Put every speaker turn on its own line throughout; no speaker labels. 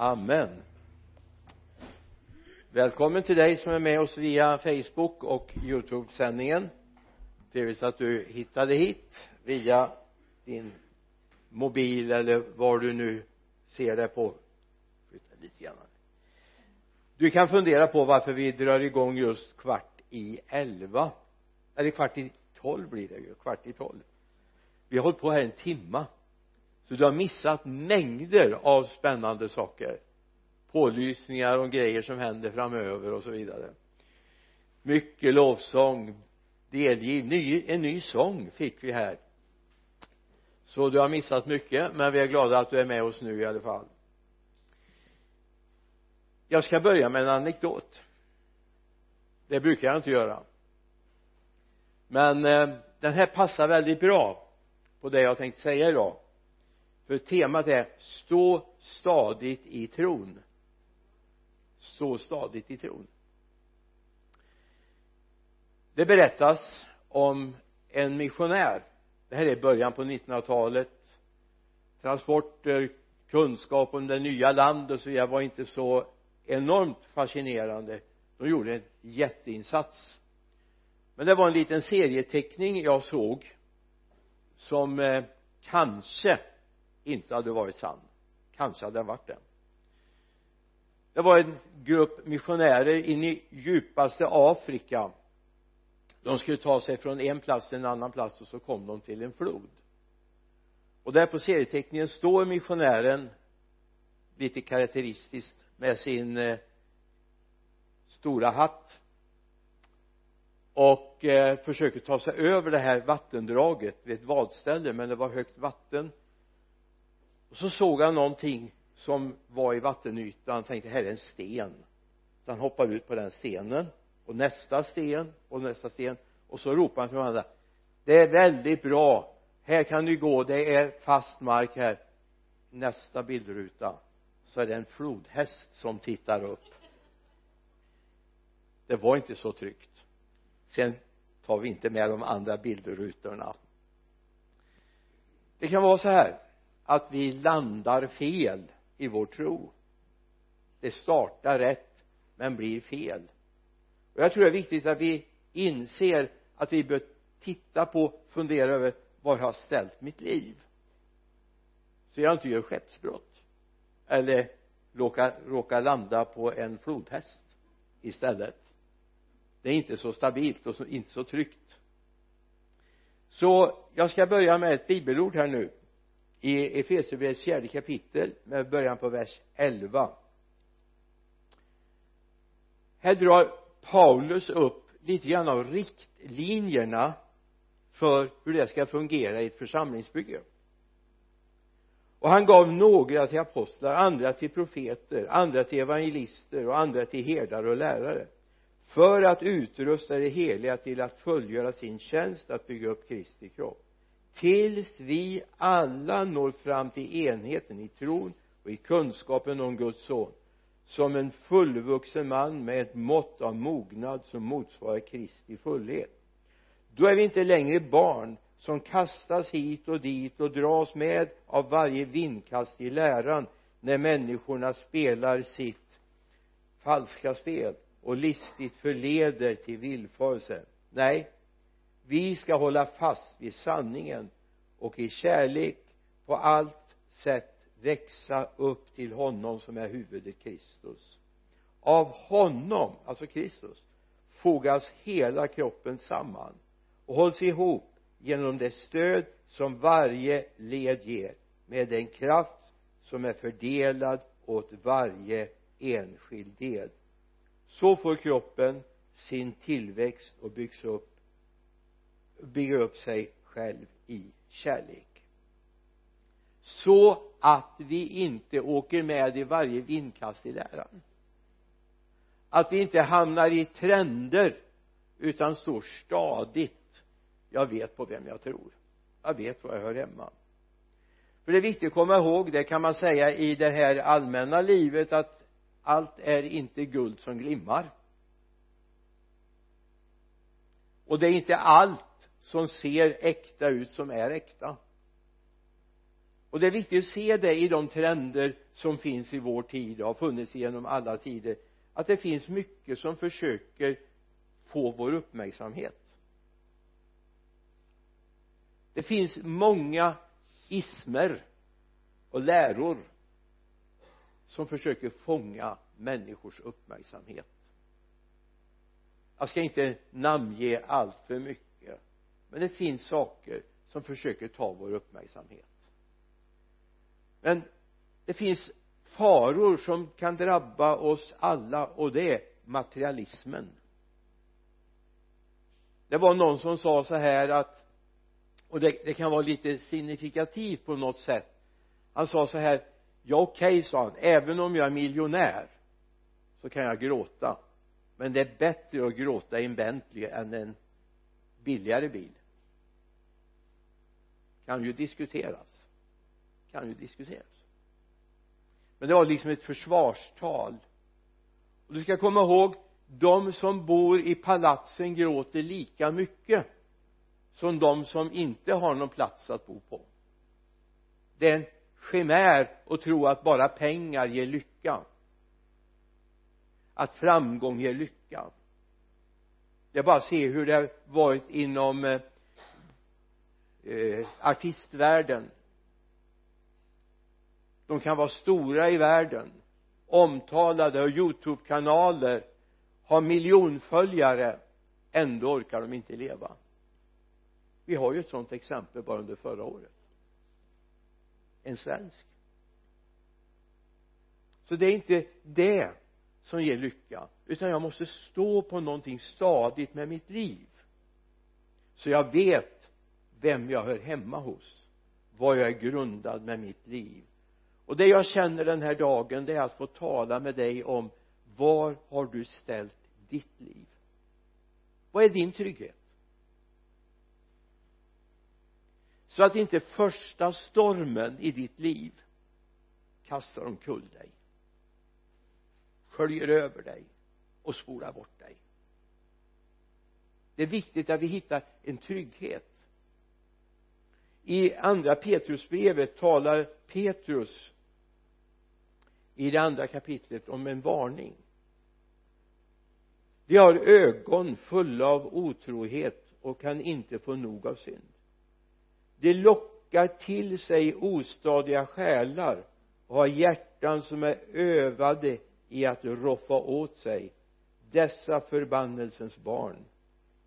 amen. Välkommen till dig som är med oss via facebook och youtube-sändningen. Trevligt att du hittade hit via din mobil eller var du nu ser det på. Flytta lite grann du kan fundera på varför vi drar igång just kvart i elva. Eller kvart i tolv blir det ju, kvart i tolv. Vi har hållit på här en timma så du har missat mängder av spännande saker. Pålysningar och grejer som händer framöver och så vidare. Mycket lovsång. Delgiv, ny, en ny sång fick vi här. Så du har missat mycket men vi är glada att du är med oss nu i alla fall. Jag ska börja med en anekdot. Det brukar jag inte göra. Men eh, den här passar väldigt bra på det jag tänkte säga idag för temat är stå stadigt i tron. Stå stadigt i tron. Det berättas om en missionär. Det här är början på 1900-talet transporter kunskap om det nya landet och så vidare var inte så enormt fascinerande. De gjorde en jätteinsats. Men det var en liten serieteckning jag såg som eh, kanske inte hade varit sann. Kanske hade den varit det. Det var en grupp missionärer in i djupaste Afrika. De skulle ta sig från en plats till en annan plats och så kom de till en flod. Och där på serieteckningen står missionären lite karaktäristiskt med sin eh, stora hatt och eh, försöker ta sig över det här vattendraget vid ett vadställe men det var högt vatten och så såg han någonting som var i vattenytan. Han tänkte här är en sten. Så han hoppar ut på den stenen och nästa sten och nästa sten. Och så ropar han till varandra det är väldigt bra. Här kan ni gå. Det är fast mark här. Nästa bildruta så är det en flodhäst som tittar upp. Det var inte så tryggt. Sen tar vi inte med de andra bildrutorna. Det kan vara så här att vi landar fel i vår tro. Det startar rätt men blir fel. Och jag tror det är viktigt att vi inser att vi bör titta på fundera över var jag har ställt mitt liv. Så jag inte gör skeppsbrott. Eller råkar, råkar landa på en flodhäst istället. Det är inte så stabilt och så, inte så tryggt. Så jag ska börja med ett bibelord här nu i Efesierbrevets fjärde kapitel med början på vers 11 här drar Paulus upp lite grann av riktlinjerna för hur det ska fungera i ett församlingsbygge. Och han gav några till apostlar, andra till profeter, andra till evangelister och andra till herdar och lärare för att utrusta det heliga till att fullgöra sin tjänst att bygga upp Kristi kropp tills vi alla når fram till enheten i tron och i kunskapen om Guds son som en fullvuxen man med ett mått av mognad som motsvarar Kristi fullhet. Då är vi inte längre barn som kastas hit och dit och dras med av varje vindkast i läran när människorna spelar sitt falska spel och listigt förleder till villfarelse nej vi ska hålla fast vid sanningen och i kärlek på allt sätt växa upp till honom som är huvudet Kristus. Av honom, alltså Kristus fogas hela kroppen samman och hålls ihop genom det stöd som varje led ger med den kraft som är fördelad åt varje enskild del. Så får kroppen sin tillväxt och byggs upp bygger upp sig själv i kärlek. Så att vi inte åker med i varje vindkast i läran. Att vi inte hamnar i trender utan står stadigt. Jag vet på vem jag tror. Jag vet var jag hör hemma. För det är viktigt att komma ihåg det kan man säga i det här allmänna livet att allt är inte guld som glimmar. Och det är inte allt som ser äkta ut som är äkta. Och det är viktigt att se det i de trender som finns i vår tid och har funnits genom alla tider att det finns mycket som försöker få vår uppmärksamhet. Det finns många ismer och läror som försöker fånga människors uppmärksamhet. Jag ska inte namnge allt för mycket men det finns saker som försöker ta vår uppmärksamhet. Men det finns faror som kan drabba oss alla och det är materialismen. Det var någon som sa så här att och det, det kan vara lite signifikativt på något sätt. Han sa så här ja okej okay, sa han även om jag är miljonär så kan jag gråta. Men det är bättre att gråta i en Bentley än en billigare bil kan ju diskuteras. Kan ju diskuteras. Men det var liksom ett försvarstal. Och du ska komma ihåg de som bor i palatsen gråter lika mycket som de som inte har någon plats att bo på. Det är en chimär att tro att bara pengar ger lycka. Att framgång ger lycka. Det är bara att se hur det har varit inom eh, eh, artistvärlden. De kan vara stora i världen. Omtalade och youtube-kanaler har miljonföljare. Ändå orkar de inte leva. Vi har ju ett sådant exempel bara under förra året. En svensk. Så det är inte det som ger lycka utan jag måste stå på någonting stadigt med mitt liv. Så jag vet vem jag hör hemma hos vad jag är grundad med mitt liv. Och det jag känner den här dagen det är att få tala med dig om var har du ställt ditt liv? Vad är din trygghet? Så att inte första stormen i ditt liv kastar omkull dig sköljer över dig och spolar bort dig. Det är viktigt att vi hittar en trygghet i andra Petrusbrevet talar Petrus i det andra kapitlet om en varning. De har ögon fulla av otrohet och kan inte få nog av synd. De lockar till sig ostadiga själar och har hjärtan som är övade i att roffa åt sig dessa förbannelsens barn.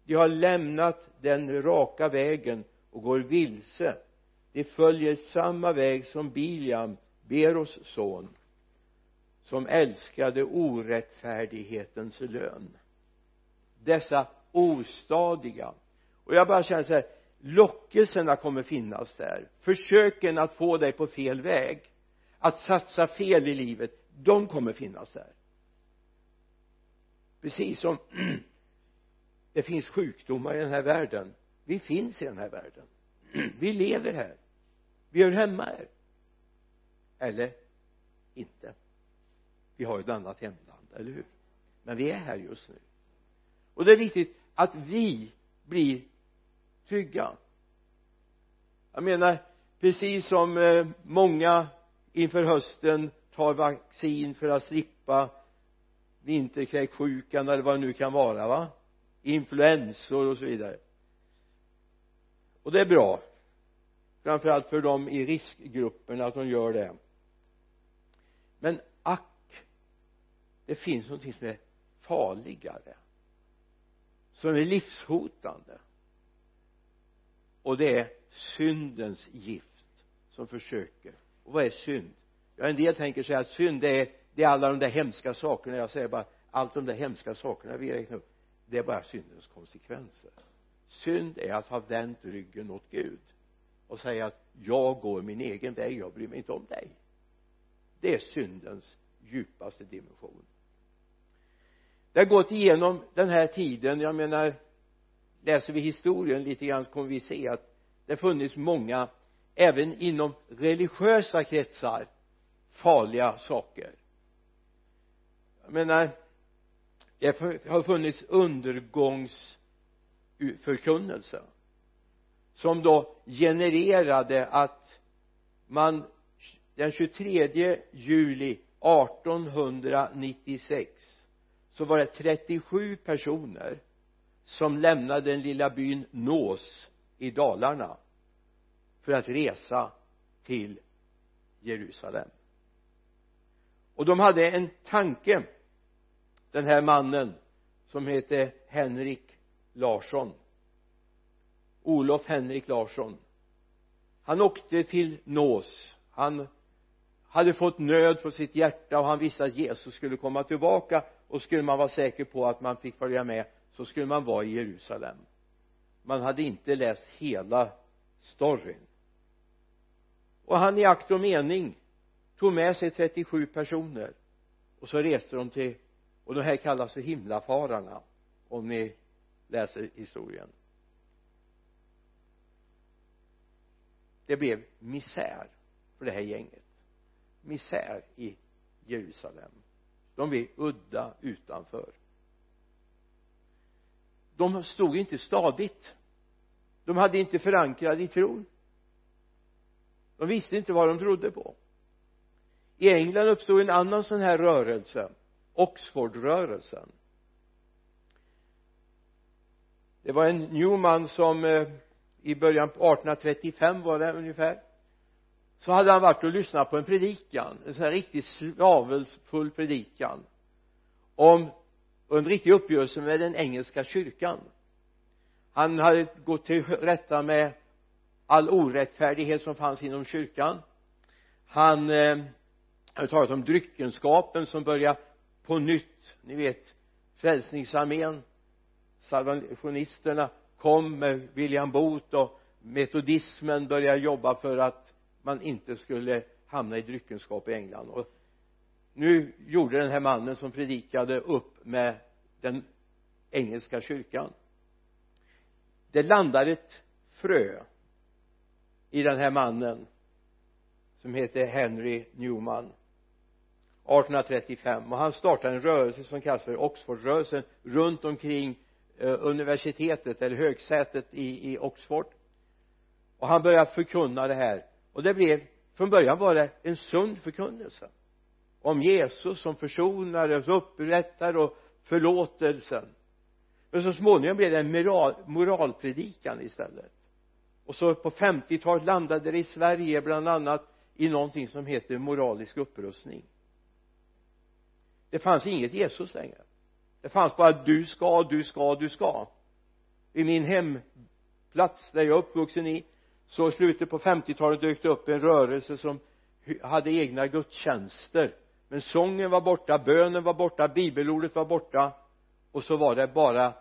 De har lämnat den raka vägen och går vilse. De följer samma väg som Biliam, Beros son som älskade orättfärdighetens lön. Dessa ostadiga. Och jag bara känner så här lockelserna kommer finnas där. Försöken att få dig på fel väg att satsa fel i livet de kommer finnas där. Precis som det finns sjukdomar i den här världen vi finns i den här världen. Vi lever här. Vi hör hemma här. Eller inte. Vi har ju ett annat hemland, eller hur? Men vi är här just nu. Och det är viktigt att vi blir trygga. Jag menar precis som eh, många inför hösten tar vaccin för att slippa vinterkräksjukan eller vad det nu kan vara va? Influensor och så vidare och det är bra. Framförallt för dem i riskgrupperna att de gör det. Men ack det finns någonting som är farligare som är livshotande. Och det är syndens gift som försöker. Och vad är synd? Ja en del tänker sig att synd det är, det är alla de där hemska sakerna. Jag säger bara allt de där hemska sakerna vi räknar upp det är bara syndens konsekvenser synd är att ha vänt ryggen åt Gud och säga att jag går min egen väg, jag bryr mig inte om dig. Det är syndens djupaste dimension. Det har gått igenom den här tiden. Jag menar läser vi historien lite grann kommer vi se att det funnits många även inom religiösa kretsar farliga saker. Jag menar det har funnits undergångs förkunnelse som då genererade att man den 23 juli 1896 så var det 37 personer som lämnade den lilla byn Nås i Dalarna för att resa till Jerusalem. Och de hade en tanke den här mannen som heter Henrik Larsson. Olof Henrik Larsson. Han åkte till Nås. Han hade fått nöd på sitt hjärta och han visste att Jesus skulle komma tillbaka. Och skulle man vara säker på att man fick följa med så skulle man vara i Jerusalem. Man hade inte läst hela storyn. Och han i akt och mening tog med sig 37 personer. Och så reste de till och de här kallas för himlafararna. Om ni läser historien. Det blev misär för det här gänget. Misär i Jerusalem. De blev udda utanför. De stod inte stadigt. De hade inte förankrat i tron. De visste inte vad de trodde på. I England uppstod en annan sån här rörelse Oxfordrörelsen det var en Newman som eh, i början på 1835 var det ungefär. Så hade han varit och lyssnat på en predikan en sån här riktigt svavelfull predikan om en riktig uppgörelse med den engelska kyrkan. Han hade gått till rätta med all orättfärdighet som fanns inom kyrkan. Han eh, hade talat om dryckenskapen som började på nytt ni vet frälsningsarmén salvationisterna kom med William Booth och metodismen började jobba för att man inte skulle hamna i dryckenskap i England. Och nu gjorde den här mannen som predikade upp med den engelska kyrkan. Det landade ett frö i den här mannen som heter Henry Newman 1835 och han startade en rörelse som kallas för Oxfordrörelsen runt omkring Eh, universitetet eller högsätet i, i Oxford. Och han började förkunna det här. Och det blev från början var det en sund förkunnelse om Jesus som försonare och upprättar och förlåtelsen. Men så småningom blev det en moral, moralpredikan istället. Och så på 50-talet landade det i Sverige bland annat i någonting som heter moralisk upprustning. Det fanns inget Jesus längre det fanns bara du ska, du ska, du ska. I min hemplats där jag är uppvuxen i så i slutet på 50-talet dök det upp en rörelse som hade egna gudstjänster. Men sången var borta, bönen var borta, bibelordet var borta. Och så var det bara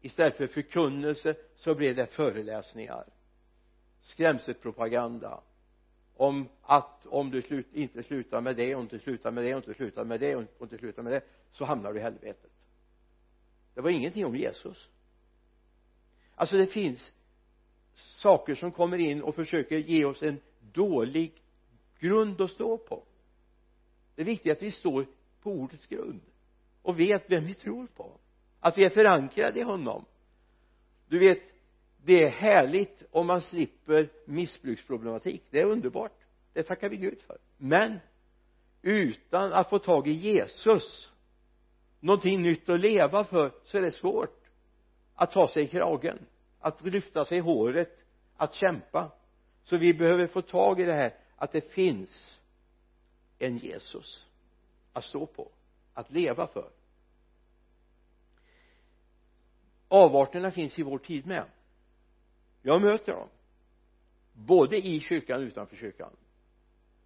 istället för förkunnelse så blev det föreläsningar. Skrämselpropaganda. Om att om du slut, inte slutar med det och inte slutar med det och inte slutar med det och inte slutar med det så hamnar du i helvetet det var ingenting om Jesus. Alltså det finns saker som kommer in och försöker ge oss en dålig grund att stå på. Det är viktigt att vi står på ordets grund och vet vem vi tror på. Att vi är förankrade i honom. Du vet det är härligt om man slipper missbruksproblematik. Det är underbart. Det tackar vi Gud för. Men utan att få tag i Jesus någonting nytt att leva för så är det svårt att ta sig i kragen att lyfta sig i håret att kämpa. Så vi behöver få tag i det här att det finns en Jesus att stå på att leva för. Avarterna finns i vår tid med. Jag möter dem både i kyrkan och utanför kyrkan.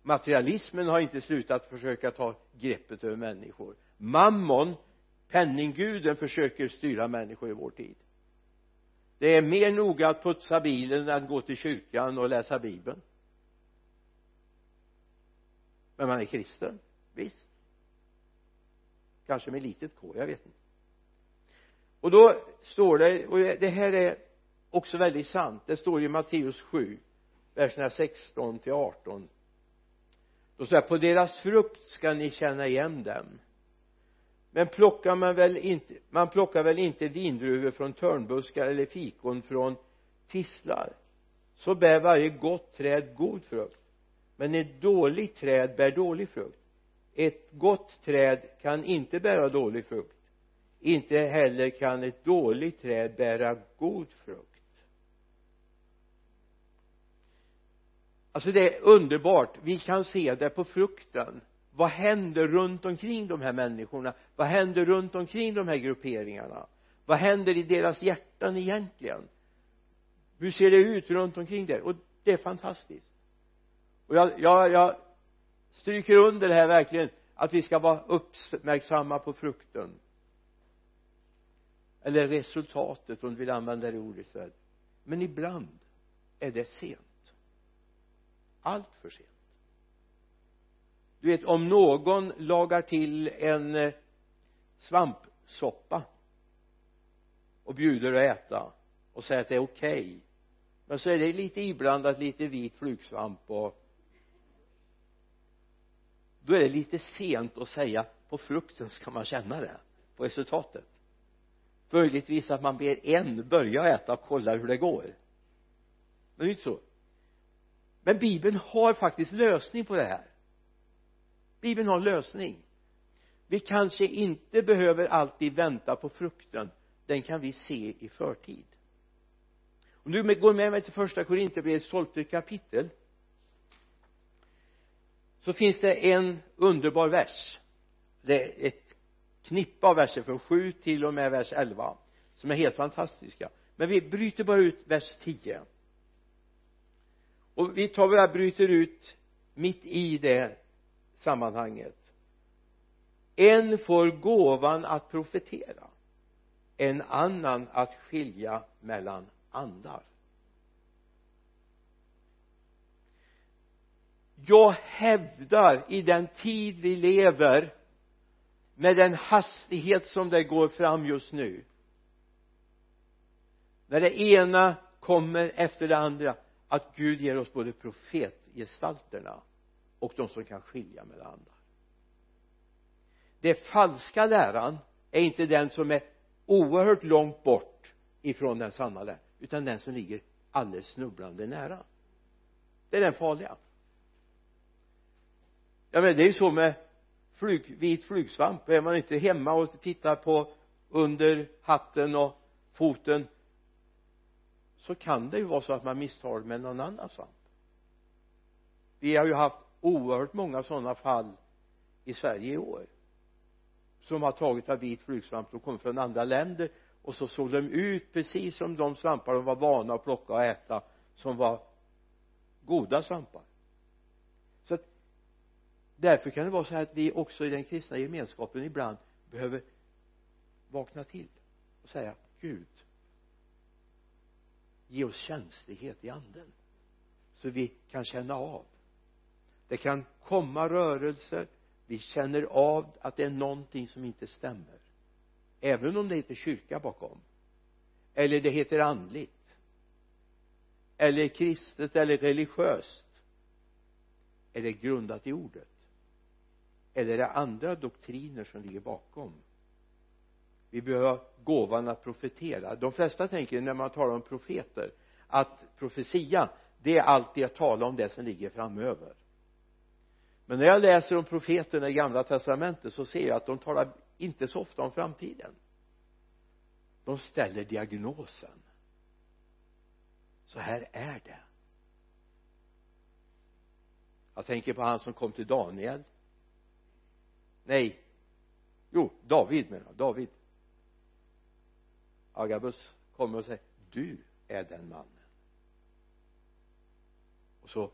Materialismen har inte slutat försöka ta greppet över människor mammon penningguden försöker styra människor i vår tid. Det är mer noga att putsa bilen än att gå till kyrkan och läsa bibeln. Men man är kristen visst. Kanske med litet k jag vet inte. Och då står det och det här är också väldigt sant. Det står i Matteus 7 verserna 16 till 18 då står det på deras frukt ska ni känna igen dem men plockar man väl inte man plockar väl inte vindruvor från törnbuskar eller fikon från tistlar så bär varje gott träd god frukt. Men ett dåligt träd bär dålig frukt. Ett gott träd kan inte bära dålig frukt. Inte heller kan ett dåligt träd bära god frukt. Alltså det är underbart. Vi kan se det på frukten vad händer runt omkring de här människorna? Vad händer runt omkring de här grupperingarna? Vad händer i deras hjärtan egentligen? Hur ser det ut runt omkring det och det är fantastiskt. Och jag, jag, jag stryker under det här verkligen att vi ska vara uppmärksamma på frukten. Eller resultatet om du vill använda det ordet istället men ibland är det sent. Allt för sent du vet om någon lagar till en eh, svampsoppa och bjuder att äta och säger att det är okej okay. men så är det lite iblandat lite vit flugsvamp och då är det lite sent att säga på frukten ska man känna det på resultatet. Möjligtvis att man ber en börja äta och kolla hur det går. Men det är inte så. Men bibeln har faktiskt lösning på det här bibeln har en lösning. Vi kanske inte behöver alltid vänta på frukten. Den kan vi se i förtid. Om du går med mig till första Korinthierbrevets tolfte kapitel. Så finns det en underbar vers. Det är ett knippe av verser från 7 till och med vers 11 som är helt fantastiska. Men vi bryter bara ut vers 10 och vi tar bara bryter ut mitt i det sammanhanget. En får gåvan att profetera en annan att skilja mellan andar. Jag hävdar i den tid vi lever med den hastighet som det går fram just nu när det ena kommer efter det andra att Gud ger oss både profetgestalterna och de som kan skilja mellan andar det falska läran är inte den som är oerhört långt bort ifrån den sanna läran utan den som ligger alldeles snubblande nära. Det är den farliga. Ja men det är ju så med flyg, vit flugsvamp är man inte hemma och tittar på under hatten och foten så kan det ju vara så att man misstar med någon annan svamp. Vi har ju haft oerhört många sådana fall i Sverige i år som har tagit av vit flugsvamp och kommer från andra länder. Och så såg de ut precis som de svampar de var vana att plocka och äta som var goda svampar. Så att därför kan det vara så här att vi också i den kristna gemenskapen ibland behöver vakna till och säga Gud ge oss känslighet i anden så vi kan känna av det kan komma rörelser. Vi känner av att det är någonting som inte stämmer. Även om det heter kyrka bakom. Eller det heter andligt. Eller kristet eller religiöst. Är det grundat i ordet? Eller är det andra doktriner som ligger bakom? Vi behöver gåvan att profetera. De flesta tänker när man talar om profeter att profetia det är alltid att tala om det som ligger framöver men när jag läser om profeterna i gamla testamentet så ser jag att de talar inte så ofta om framtiden. De ställer diagnosen. Så här är det. Jag tänker på han som kom till Daniel. Nej. Jo David menar jag. David. Agabus kommer och säger du är den mannen. Och så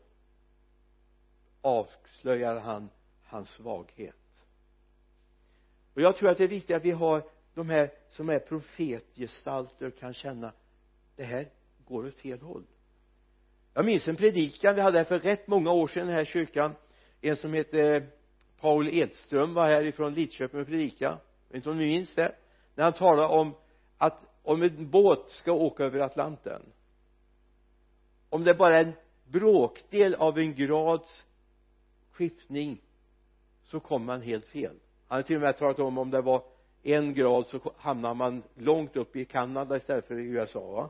avslöjar han hans svaghet. Och jag tror att det är viktigt att vi har de här som är profetgestalter och kan känna det här går åt fel håll. Jag minns en predikan vi hade för rätt många år sedan i den här kyrkan. En som heter eh, Paul Edström var härifrån Lidköping och predikade jag vet inte om ni minns det? När han talade om att om en båt ska åka över Atlanten om det bara är en bråkdel av en grads skiftning så kommer man helt fel. Han har till och med talat om om det var en grad så hamnar man långt upp i Kanada istället för i USA va?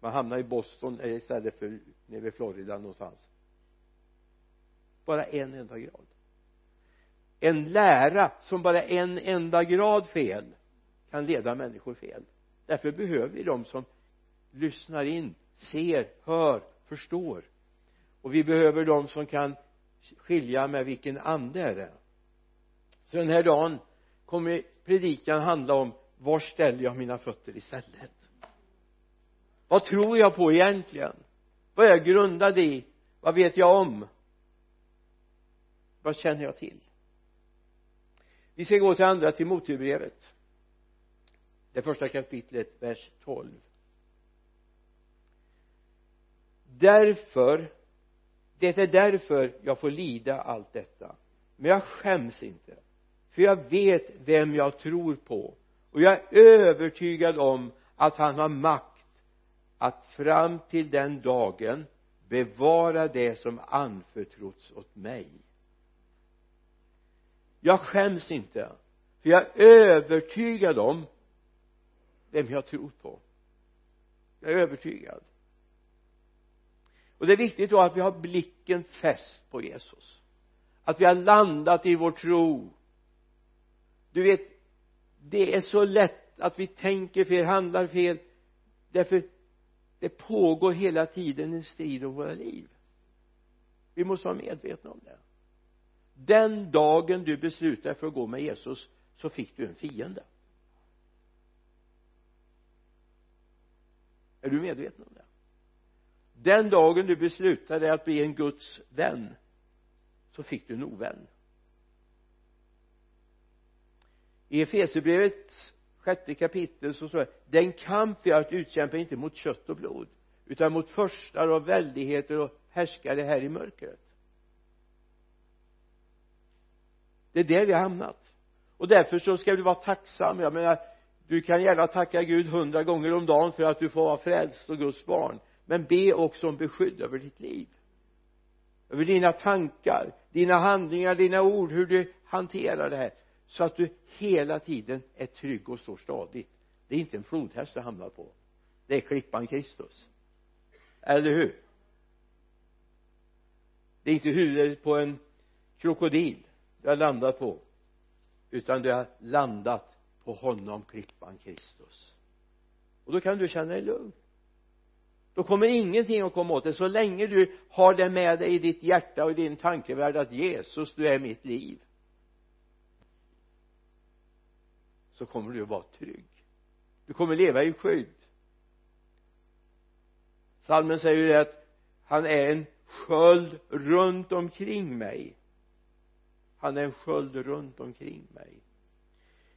Man hamnar i Boston eh, istället för nere vid Florida någonstans. Bara en enda grad. En lära som bara en enda grad fel kan leda människor fel. Därför behöver vi de som lyssnar in ser, hör, förstår och vi behöver de som kan skilja med vilken ande är det. Så den här dagen kommer predikan handla om var ställer jag mina fötter istället? Vad tror jag på egentligen? Vad är jag grundad i? Vad vet jag om? Vad känner jag till? Vi ska gå till andra Timoteusbrevet. Det första kapitlet vers 12 därför det är därför jag får lida allt detta. Men jag skäms inte. För jag vet vem jag tror på. Och jag är övertygad om att han har makt att fram till den dagen bevara det som anförtrotts åt mig. Jag skäms inte. För jag är övertygad om vem jag tror på. Jag är övertygad och det är viktigt då att vi har blicken fäst på Jesus. Att vi har landat i vår tro. Du vet det är så lätt att vi tänker fel, handlar fel. Därför det pågår hela tiden en strid om våra liv. Vi måste vara medvetna om det. Den dagen du beslutade för att gå med Jesus så fick du en fiende. Är du medveten om det? Den dagen du beslutade att bli en Guds vän så fick du en ovän. I Efesierbrevets sjätte kapitel så står det den kamp vi har att utkämpa inte mot kött och blod utan mot förstar och väldigheter och härskare här i mörkret. Det är där vi har hamnat. Och därför så ska du vara tacksam jag menar du kan gärna tacka Gud hundra gånger om dagen för att du får vara frälst och Guds barn men be också om beskydd över ditt liv. Över dina tankar dina handlingar, dina ord, hur du hanterar det här. Så att du hela tiden är trygg och står stadigt. Det är inte en flodhäst du hamnar på. Det är klippan Kristus. Eller hur? Det är inte huvudet på en krokodil du har landat på utan du har landat på honom klippan Kristus. Och då kan du känna dig lugn då kommer ingenting att komma åt dig. Så länge du har det med dig i ditt hjärta och i din tankevärld att Jesus du är mitt liv så kommer du att vara trygg. Du kommer leva i skydd. Salmen säger ju att han är en sköld runt omkring mig. Han är en sköld runt omkring mig.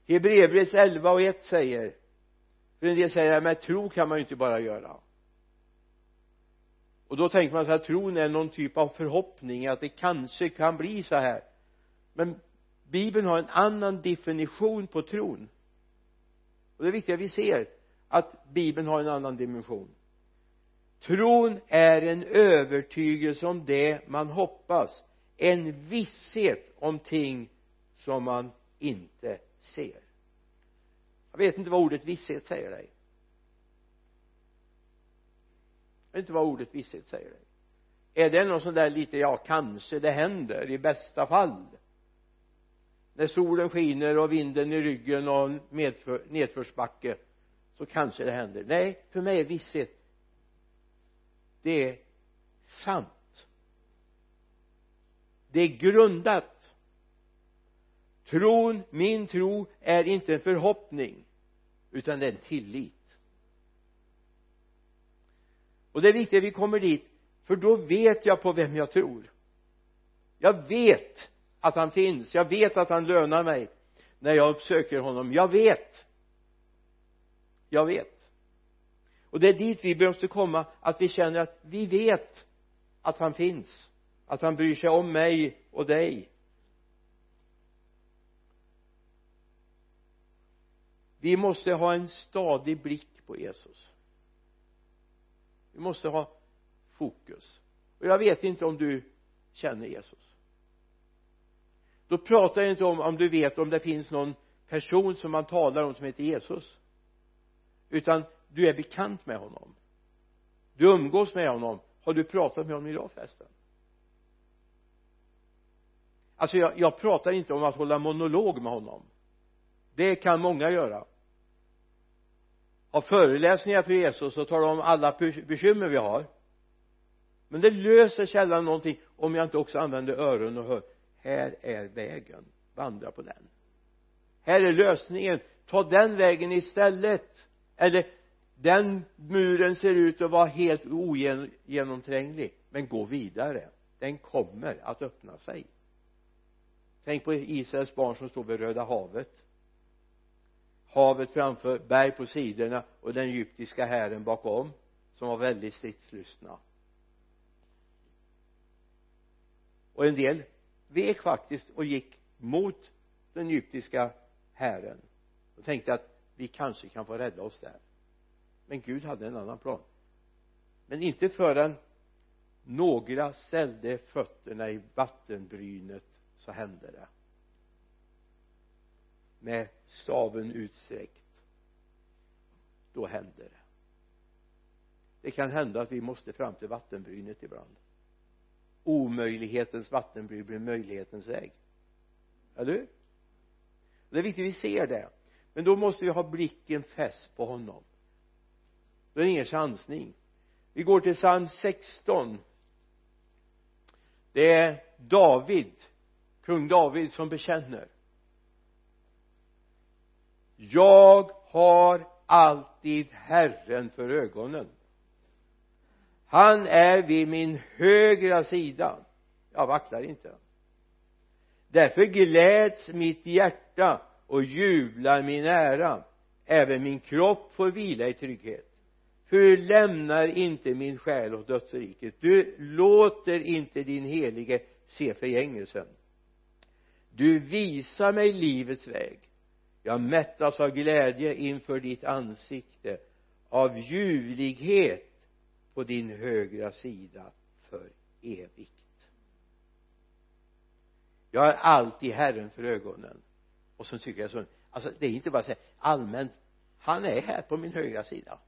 Hebreerbrevet 11 och 1 säger för en del säger att med tro kan man ju inte bara göra och då tänker man så här, tron är någon typ av förhoppning att det kanske kan bli så här? Men bibeln har en annan definition på tron. Och det är viktigt att vi ser att bibeln har en annan dimension. Tron är en övertygelse om det man hoppas en visshet om ting som man inte ser. Jag vet inte vad ordet visshet säger dig jag vet inte vad ordet visshet säger dig. Är det någon sån där lite ja kanske det händer i bästa fall? När solen skiner och vinden i ryggen och medför, nedförsbacke så kanske det händer. Nej för mig är visshet det är sant. Det är grundat. Tron, min tro är inte en förhoppning utan det är en tillit och det är viktigt att vi kommer dit för då vet jag på vem jag tror. Jag vet att han finns. Jag vet att han lönar mig när jag uppsöker honom. Jag vet. Jag vet. Och det är dit vi måste komma att vi känner att vi vet att han finns. Att han bryr sig om mig och dig. Vi måste ha en stadig blick på Jesus vi måste ha fokus. Och jag vet inte om du känner Jesus. Då pratar jag inte om om du vet om det finns någon person som man talar om som heter Jesus. Utan du är bekant med honom. Du umgås med honom. Har du pratat med honom idag förresten? Alltså jag, jag pratar inte om att hålla monolog med honom. Det kan många göra har föreläsningar för Jesus och tala om alla bekymmer vi har. Men det löser sällan någonting om jag inte också använder öron och hör. Här är vägen. Vandra på den. Här är lösningen. Ta den vägen istället. Eller den muren ser ut att vara helt ogenomtränglig. Men gå vidare. Den kommer att öppna sig. Tänk på Israels barn som står vid Röda havet havet framför, berg på sidorna och den egyptiska hären bakom som var väldigt stridslystna. Och en del vek faktiskt och gick mot den egyptiska hären. Och tänkte att vi kanske kan få rädda oss där. Men Gud hade en annan plan. Men inte förrän några ställde fötterna i vattenbrynet så hände det med staven utsträckt då händer det. Det kan hända att vi måste fram till vattenbrynet ibland. Omöjlighetens vattenbryn blir möjlighetens väg. Eller hur? Det är viktigt att vi ser det. Men då måste vi ha blicken fäst på honom. Då är det ingen chansning. Vi går till psalm 16 det är David kung David som bekänner jag har alltid Herren för ögonen. Han är vid min högra sida. Jag vacklar inte. Därför gläds mitt hjärta och jublar min ära. Även min kropp får vila i trygghet. För du lämnar inte min själ åt dödsriket. Du låter inte din helige se förgängelsen. Du visar mig livets väg jag mättas av glädje inför ditt ansikte av ljuvlighet på din högra sida för evigt. Jag har alltid Herren för ögonen. Och så tycker jag så alltså det är inte bara så här allmänt. Han är här på min högra sida.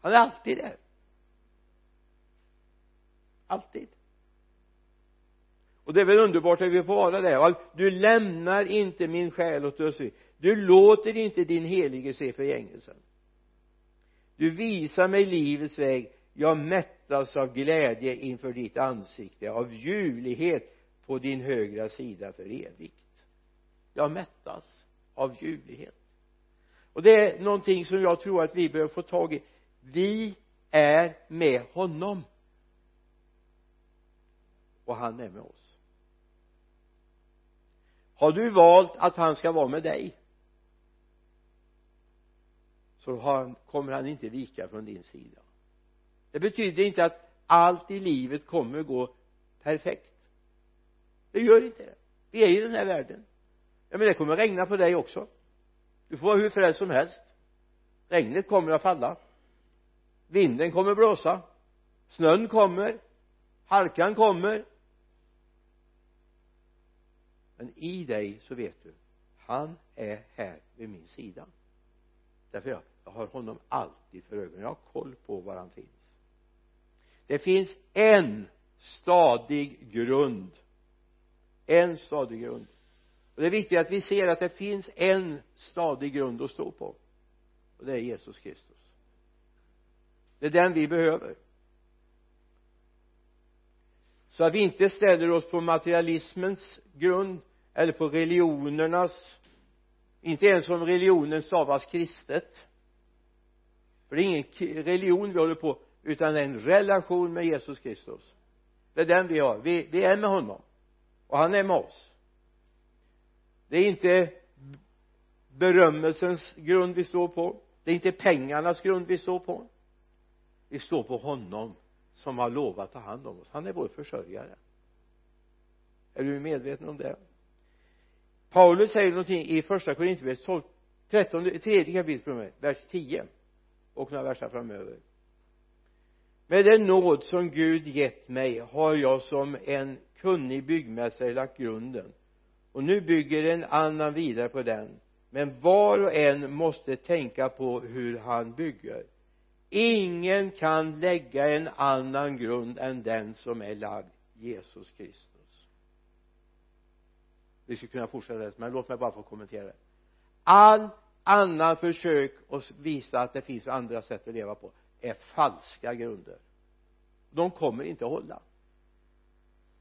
Han är alltid där. Alltid och det är väl underbart att vi får vara där. Du lämnar inte min själ åt dödsriket du låter inte din helige se förgängelsen. Du visar mig livets väg. Jag mättas av glädje inför ditt ansikte av ljuvlighet på din högra sida för evigt. Jag mättas av ljuvlighet. Och det är någonting som jag tror att vi behöver få tag i. Vi är med honom. Och han är med oss har du valt att han ska vara med dig så han, kommer han inte vika från din sida. Det betyder inte att allt i livet kommer gå perfekt. Det gör inte det. Vi är i den här världen. Ja men det kommer regna på dig också. Du får vara hur frälst som helst. Regnet kommer att falla. Vinden kommer blåsa. Snön kommer. Halkan kommer men i dig så vet du han är här vid min sida. Därför jag, jag har honom alltid för ögonen. Jag har koll på var han finns. Det finns en stadig grund. En stadig grund. Och det är viktigt att vi ser att det finns en stadig grund att stå på. Och det är Jesus Kristus. Det är den vi behöver. Så att vi inte ställer oss på materialismens grund eller på religionernas inte ens om religionen stavas kristet. För det är ingen religion vi håller på utan en relation med Jesus Kristus. Det är den vi har. Vi, vi är med honom. Och han är med oss. Det är inte berömmelsens grund vi står på. Det är inte pengarnas grund vi står på. Vi står på honom som har lovat att ta hand om oss. Han är vår försörjare. Är du medveten om det? Paulus säger någonting i första Korinthierbrevet 12 13 tredje kapitlet vers 10 och några verser framöver. Med den nåd som Gud gett mig har jag som en kunnig byggmästare lagt grunden. Och nu bygger en annan vidare på den. Men var och en måste tänka på hur han bygger. Ingen kan lägga en annan grund än den som är lagd Jesus Kristus vi skulle kunna fortsätta det men låt mig bara få kommentera det. All annan försök att visa att det finns andra sätt att leva på är falska grunder. De kommer inte att hålla.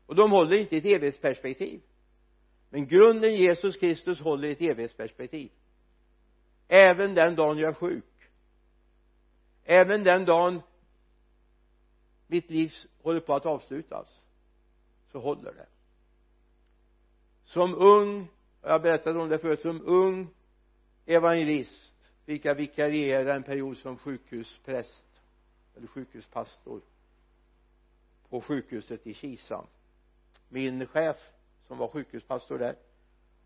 Och de håller inte i ett evighetsperspektiv. Men grunden Jesus Kristus håller i ett evighetsperspektiv. Även den dagen jag är sjuk. Även den dagen mitt liv håller på att avslutas så håller det som ung jag berättade om det förut som ung evangelist fick jag vikariera en period som sjukhuspräst eller sjukhuspastor på sjukhuset i Kisa. Min chef som var sjukhuspastor där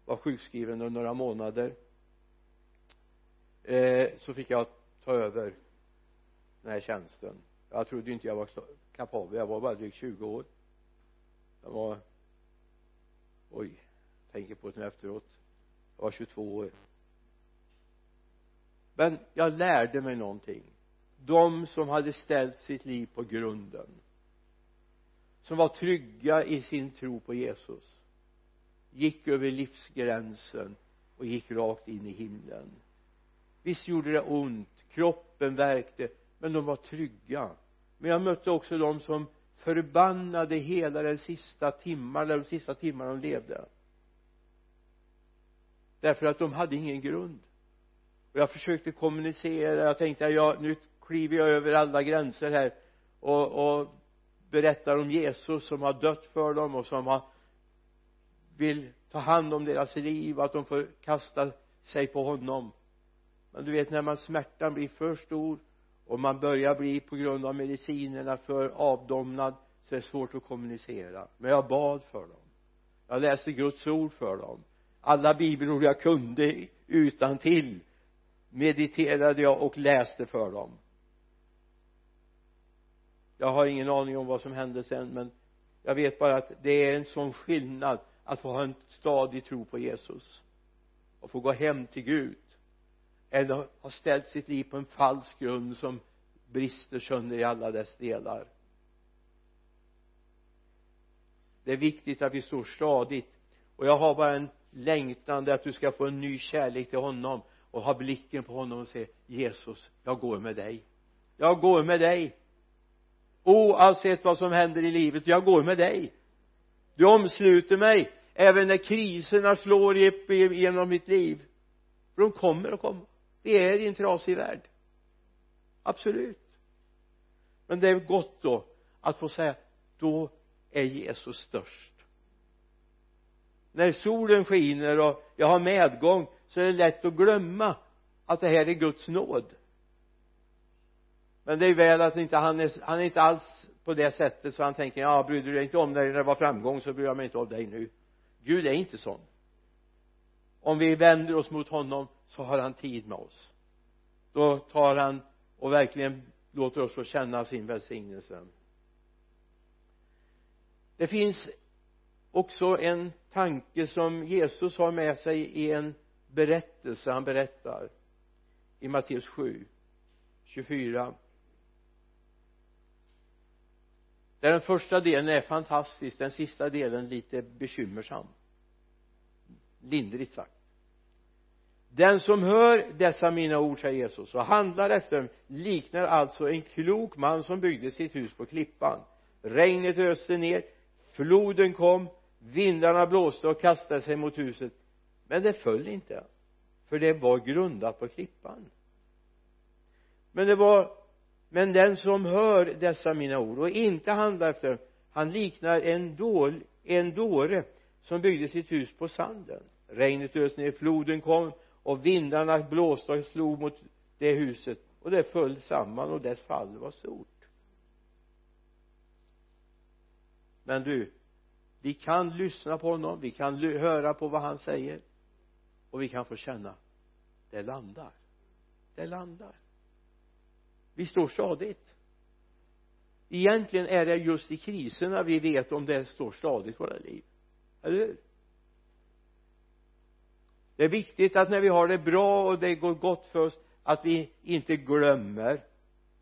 var sjukskriven under några månader. Eh, så fick jag ta över den här tjänsten. Jag trodde inte jag var kapabel jag var bara drygt 20 år. Jag var oj tänker på det nu efteråt. Jag var 22 år. Men jag lärde mig någonting. De som hade ställt sitt liv på grunden som var trygga i sin tro på Jesus gick över livsgränsen och gick rakt in i himlen. Visst gjorde det ont. Kroppen värkte men de var trygga. Men jag mötte också de som förbannade hela den sista timmarna, de sista timmarna de levde därför att de hade ingen grund. Och jag försökte kommunicera jag tänkte ja, nu kliver jag över alla gränser här och, och berättar om Jesus som har dött för dem och som har vill ta hand om deras liv och att de får kasta sig på honom. Men du vet när man smärtan blir för stor och man börjar bli på grund av medicinerna för avdomnad så är det svårt att kommunicera. Men jag bad för dem. Jag läste Guds ord för dem alla bibelord jag kunde utan till mediterade jag och läste för dem. Jag har ingen aning om vad som hände sen men jag vet bara att det är en sån skillnad att få ha en stadig tro på Jesus och få gå hem till Gud eller ha ställt sitt liv på en falsk grund som brister sönder i alla dess delar. Det är viktigt att vi står stadigt. Och jag har bara en längtande att du ska få en ny kärlek till honom och ha blicken på honom och säga Jesus jag går med dig. Jag går med dig. Oavsett vad som händer i livet jag går med dig. Du omsluter mig även när kriserna slår genom mitt liv. För de kommer att komma vi är i en trasig värld. Absolut. Men det är gott då att få säga då är Jesus störst när solen skiner och jag har medgång så är det lätt att glömma att det här är Guds nåd. Men det är väl att inte han är, han är inte alls på det sättet så han tänker ja bryr du dig inte om dig när det var framgång så bryr jag mig inte om dig nu. Gud är inte sån. Om vi vänder oss mot honom så har han tid med oss. Då tar han och verkligen låter oss få känna sin välsignelse. Det finns också en tanke som Jesus har med sig i en berättelse. Han berättar i Matteus 7 24 där den första delen är fantastisk den sista delen lite bekymmersam. Lindrigt sagt. Den som hör dessa mina ord säger Jesus och handlar efter dem liknar alltså en klok man som byggde sitt hus på klippan. Regnet öste ner floden kom vindarna blåste och kastade sig mot huset. Men det föll inte för det var grundat på klippan. Men det var men den som hör dessa mina ord och inte handlar efter dem han liknar en, dål, en dåre som byggde sitt hus på sanden. Regnet öste ner floden kom och vindarna blåste och slog mot det huset. Och det föll samman och dess fall var stort. Men du vi kan lyssna på honom vi kan höra på vad han säger. Och vi kan få känna det landar. Det landar. Vi står stadigt. Egentligen är det just i kriserna vi vet om det står stadigt i våra liv. Eller hur? Det är viktigt att när vi har det bra och det går gott för oss att vi inte glömmer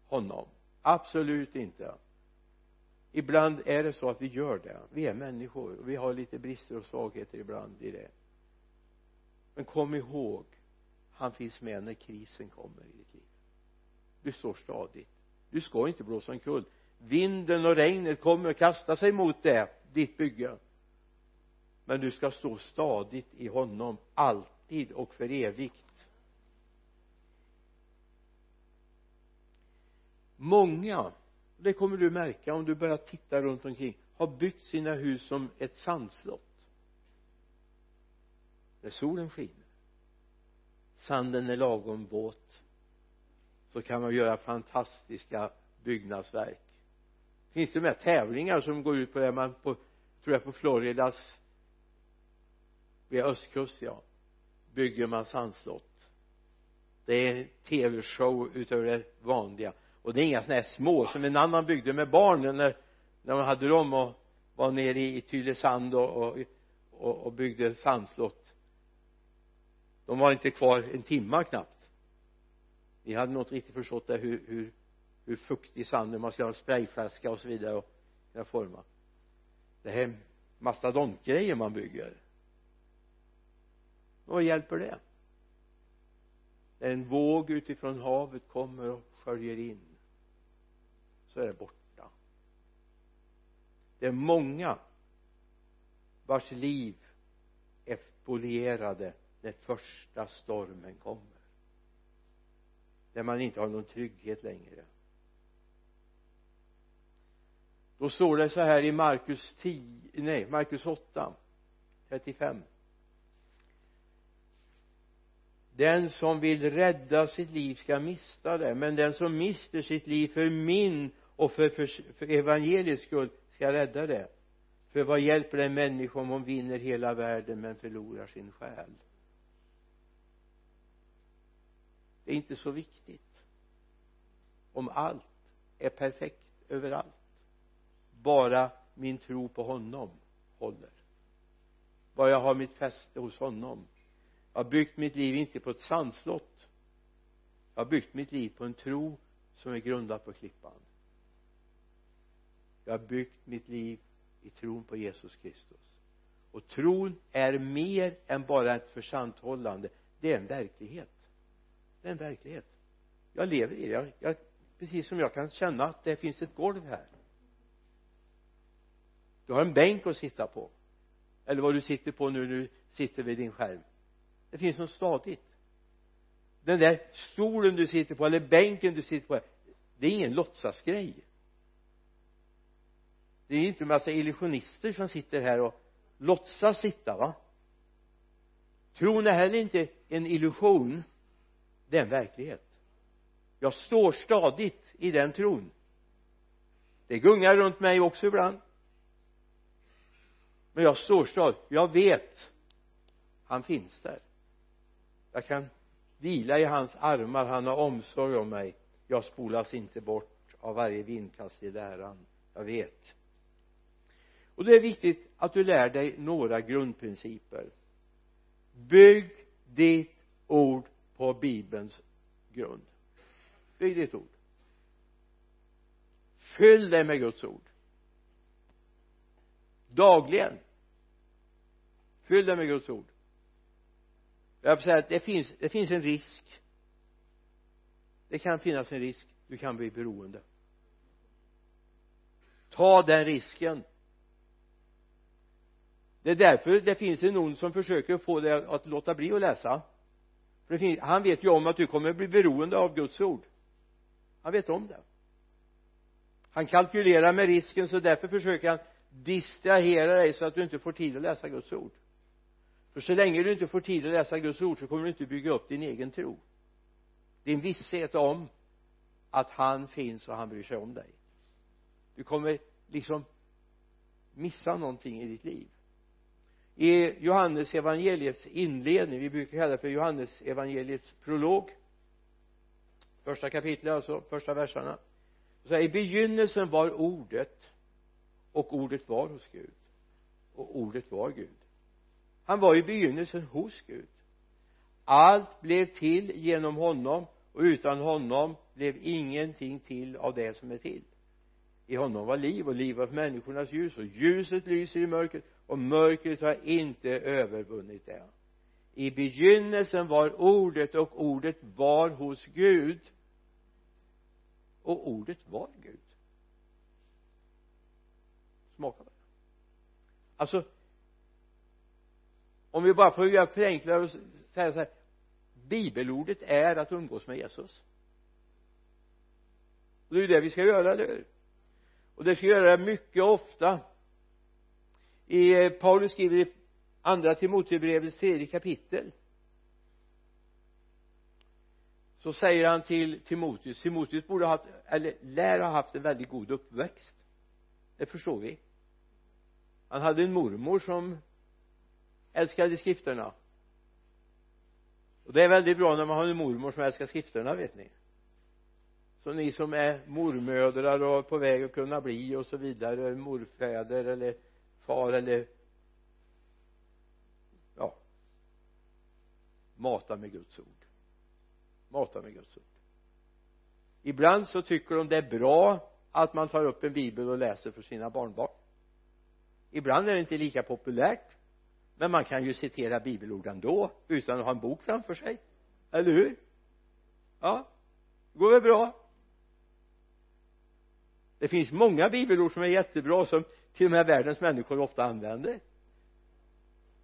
honom. Absolut inte ibland är det så att vi gör det. Vi är människor. Och vi har lite brister och svagheter ibland i det. Men kom ihåg han finns med när krisen kommer i ditt liv. Du står stadigt. Du ska inte blåsa omkull. Vinden och regnet kommer att kasta sig mot det ditt bygge. Men du ska stå stadigt i honom alltid och för evigt. Många det kommer du märka om du börjar titta runt omkring. Har byggt sina hus som ett sandslott. När solen skiner. Sanden är lagom våt. Så kan man göra fantastiska byggnadsverk. Finns det med tävlingar som går ut på det? Man på tror jag på Floridas vid östkust ja. Bygger man sandslott. Det är tv-show utöver det vanliga och det är inga sådana här små som en annan byggde med barnen när, när man hade dem och var nere i Tylösand och, och, och, och byggde sandslott. De var inte kvar en timma knappt. Vi hade nog inte riktigt förstått det hur, hur, hur fuktig sanden man ska ha en sprayflaska och så vidare och kunna forma det här är mastodontgrejer man bygger. Vad hjälper det? En våg utifrån havet kommer och sköljer in så är det borta. Det är många vars liv är spolierade när första stormen kommer. När man inte har någon trygghet längre. Då står det så här i Markus 10, nej Markus 8 35 den som vill rädda sitt liv ska mista det men den som mister sitt liv för min och för, för, för evangeliets skull ska rädda det. För vad hjälper det en människa om hon vinner hela världen men förlorar sin själ? Det är inte så viktigt. Om allt är perfekt överallt. Bara min tro på honom håller. Bara jag har mitt fäste hos honom. Jag har byggt mitt liv inte på ett sandslott. Jag har byggt mitt liv på en tro som är grundad på klippan jag har byggt mitt liv i tron på Jesus Kristus. Och tron är mer än bara ett försanthållande. Det är en verklighet. Det är en verklighet. Jag lever i det. Jag, jag, precis som jag kan känna att det finns ett golv här. Du har en bänk att sitta på. Eller vad du sitter på nu när du sitter vid din skärm. Det finns något stadigt. Den där stolen du sitter på eller bänken du sitter på det är ingen låtsasgrej det är inte en massa illusionister som sitter här och låtsas sitta va? Tron är heller inte en illusion det är en verklighet. Jag står stadigt i den tron. Det gungar runt mig också ibland. Men jag står stadigt. Jag vet. Han finns där. Jag kan vila i hans armar. Han har omsorg om mig. Jag spolas inte bort av varje vindkast i läran. Jag vet och det är viktigt att du lär dig några grundprinciper. Bygg ditt ord på bibelns grund. Bygg ditt ord. Fyll dig med Guds ord. Dagligen. Fyll dig med Guds ord. Jag vill säga att det finns, det finns en risk. Det kan finnas en risk. Du kan bli beroende. Ta den risken det är därför det finns en ond som försöker få dig att låta bli att läsa. För finns, han vet ju om att du kommer bli beroende av Guds ord. Han vet om det. Han kalkylerar med risken så därför försöker han distrahera dig så att du inte får tid att läsa Guds ord. För så länge du inte får tid att läsa Guds ord så kommer du inte bygga upp din egen tro. Din visshet om att han finns och han bryr sig om dig. Du kommer liksom missa någonting i ditt liv i Johannes evangeliets inledning. Vi brukar kalla det för Johannes evangeliets prolog. Första kapitlet alltså första verserna. Så här, i begynnelsen var ordet och ordet var hos Gud. Och ordet var Gud. Han var i begynnelsen hos Gud. Allt blev till genom honom och utan honom blev ingenting till av det som är till. I honom var liv och liv var människornas ljus och ljuset lyser i mörkret och mörkret har inte övervunnit det i begynnelsen var ordet och ordet var hos Gud. Och ordet var Gud. Smaka på det. Alltså om vi bara får göra förenkla och säga så här. Bibelordet är att umgås med Jesus. Och det är ju det vi ska göra, eller hur? Och det ska vi göra mycket ofta i eh, Paulus skriver i andra Timotebrevets tredje kapitel så säger han till Timoteus Timoteus borde ha haft eller lär ha haft en väldigt god uppväxt. Det förstår vi. Han hade en mormor som älskade skrifterna. Och det är väldigt bra när man har en mormor som älskar skrifterna vet ni. Så ni som är mormödrar och på väg att kunna bli och så vidare morfäder eller far eller ja. Mata med Guds ord. Mata med Guds ord. Ibland så tycker de det är bra att man tar upp en bibel och läser för sina barnbarn. Ibland är det inte lika populärt men man kan ju citera bibelord ändå utan att ha en bok framför sig. Eller hur? Ja det går väl bra. Det finns många bibelord som är jättebra som till och med världens människor ofta använder.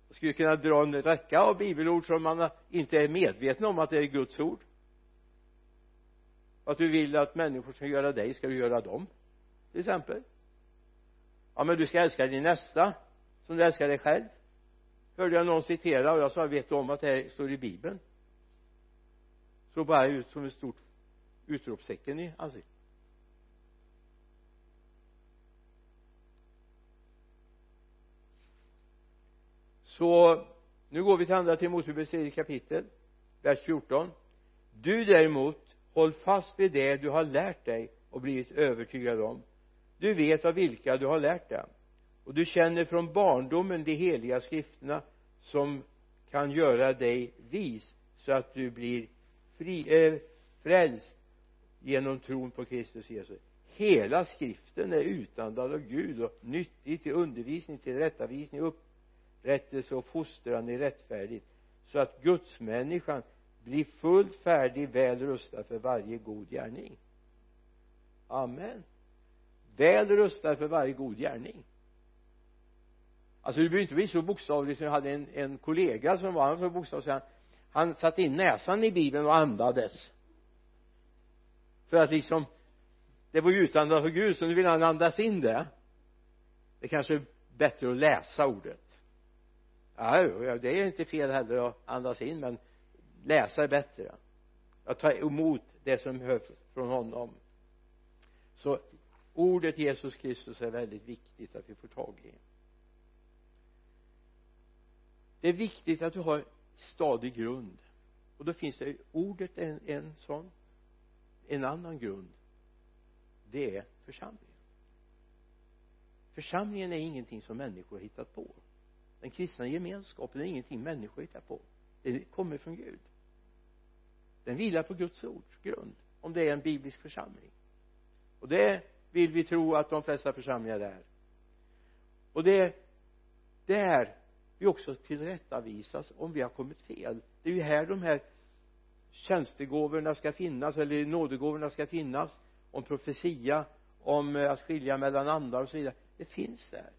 Jag skulle kunna dra en räcka av bibelord som man inte är medveten om att det är Guds ord. Att du vill att människor ska göra dig ska du göra dem till exempel. Ja men du ska älska din nästa som du älskar dig själv. Hörde jag någon citera och jag sa vet du om att det här står i bibeln? Såg bara ut som ett stort utropstecken i ansiktet. Så nu går vi till andra Timoteus tredje kapitel vers 14 du däremot håll fast vid det du har lärt dig och blivit övertygad om. Du vet av vilka du har lärt dig. Och du känner från barndomen de heliga skrifterna som kan göra dig vis så att du blir fri, äh, frälst genom tron på Kristus Jesus. Hela skriften är utandad av Gud och nyttig till undervisning, till rättavisning, rättelse och fostran i rättfärdigt så att gudsmänniskan blir fullt färdig väl rustad för varje god gärning. Amen. Väl rustad för varje god gärning. Alltså du behöver inte bli så bokstavlig som jag hade en, en kollega som var så bokstavlig han, han satte in näsan i bibeln och andades. För att liksom det var ju utandat för Gud så nu vill han andas in det. Det kanske är bättre att läsa ordet ja det är inte fel heller att andas in men läsa är bättre. Att ta emot det som hör från honom. Så ordet Jesus Kristus är väldigt viktigt att vi får tag i. Det är viktigt att du har stadig grund. Och då finns det ordet en, en sån en annan grund. Det är församlingen. Församlingen är ingenting som människor har hittat på den kristna gemenskapen är ingenting människor hittar på. Den kommer från Gud. Den vilar på Guds ords grund om det är en biblisk församling. Och det vill vi tro att de flesta församlingar är. Och det är där vi också tillrättavisas om vi har kommit fel. Det är ju här de här tjänstegåvorna ska finnas eller nådegåvorna ska finnas om profetia om att skilja mellan andar och så vidare. Det finns där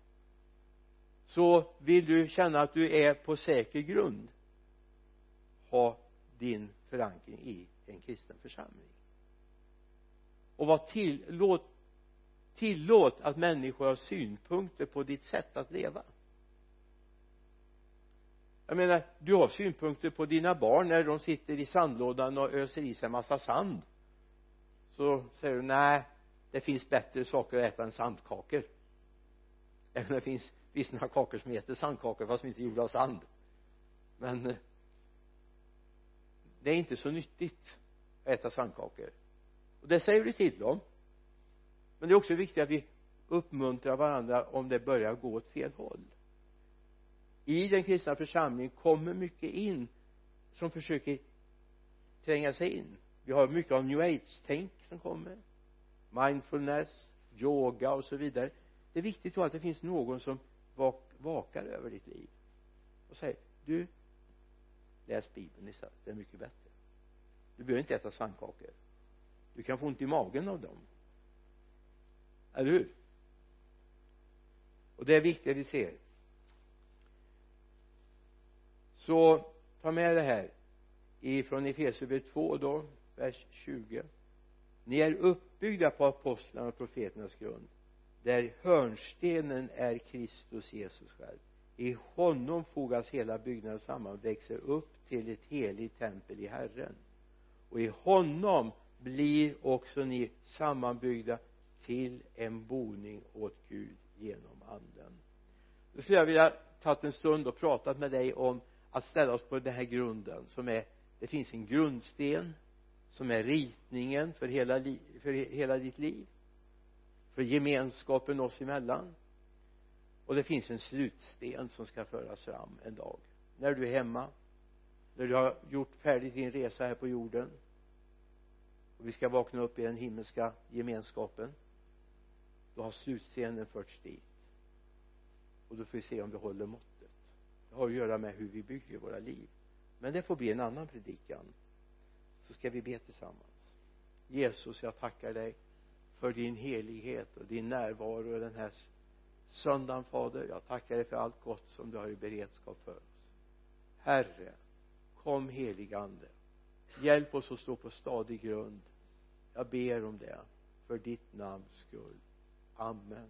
så vill du känna att du är på säker grund ha din förankring i en kristen församling. Och var till, låt, tillåt att människor har synpunkter på ditt sätt att leva. Jag menar du har synpunkter på dina barn när de sitter i sandlådan och öser i sig en massa sand. Så säger du nej det finns bättre saker att äta än sandkakor. Även om det finns visst några kakor som heter sandkakor fast de inte är gjorda av sand. Men eh, det är inte så nyttigt att äta sandkakor. Och det säger du till dem. Men det är också viktigt att vi uppmuntrar varandra om det börjar gå åt fel håll. I den kristna församlingen kommer mycket in som försöker tränga sig in. Vi har mycket av new age-tänk som kommer. Mindfulness yoga och så vidare. Det är viktigt då att det finns någon som vak vakar över ditt liv och säger du läs bibeln istället det är mycket bättre. Du behöver inte äta sandkakor du kan få ont i magen av dem. Eller hur? Och det är viktigt att vi ser. Så ta med det här ifrån Efesierbrevet 2 då vers 20 ni är uppbyggda på apostlarna och profeternas grund där hörnstenen är Kristus Jesus själv. I honom fogas hela byggnaden samman och växer upp till ett heligt tempel i Herren. Och i honom blir också ni sammanbyggda till en boning åt Gud genom anden. Då skulle jag vilja tagit en stund och pratat med dig om att ställa oss på den här grunden som är det finns en grundsten som är ritningen för hela, för hela ditt liv för gemenskapen oss emellan. Och det finns en slutsten som ska föras fram en dag. När du är hemma när du har gjort färdigt din resa här på jorden. Och vi ska vakna upp i den himmelska gemenskapen. Då har slutstenen förts dit. Och då får vi se om vi håller måttet. Det har att göra med hur vi bygger våra liv. Men det får bli en annan predikan. Så ska vi be tillsammans. Jesus jag tackar dig för din helighet och din närvaro den här söndagen fader. Jag tackar dig för allt gott som du har i beredskap för oss. Herre kom heligande hjälp oss att stå på stadig grund. Jag ber om det för ditt namns skull. Amen.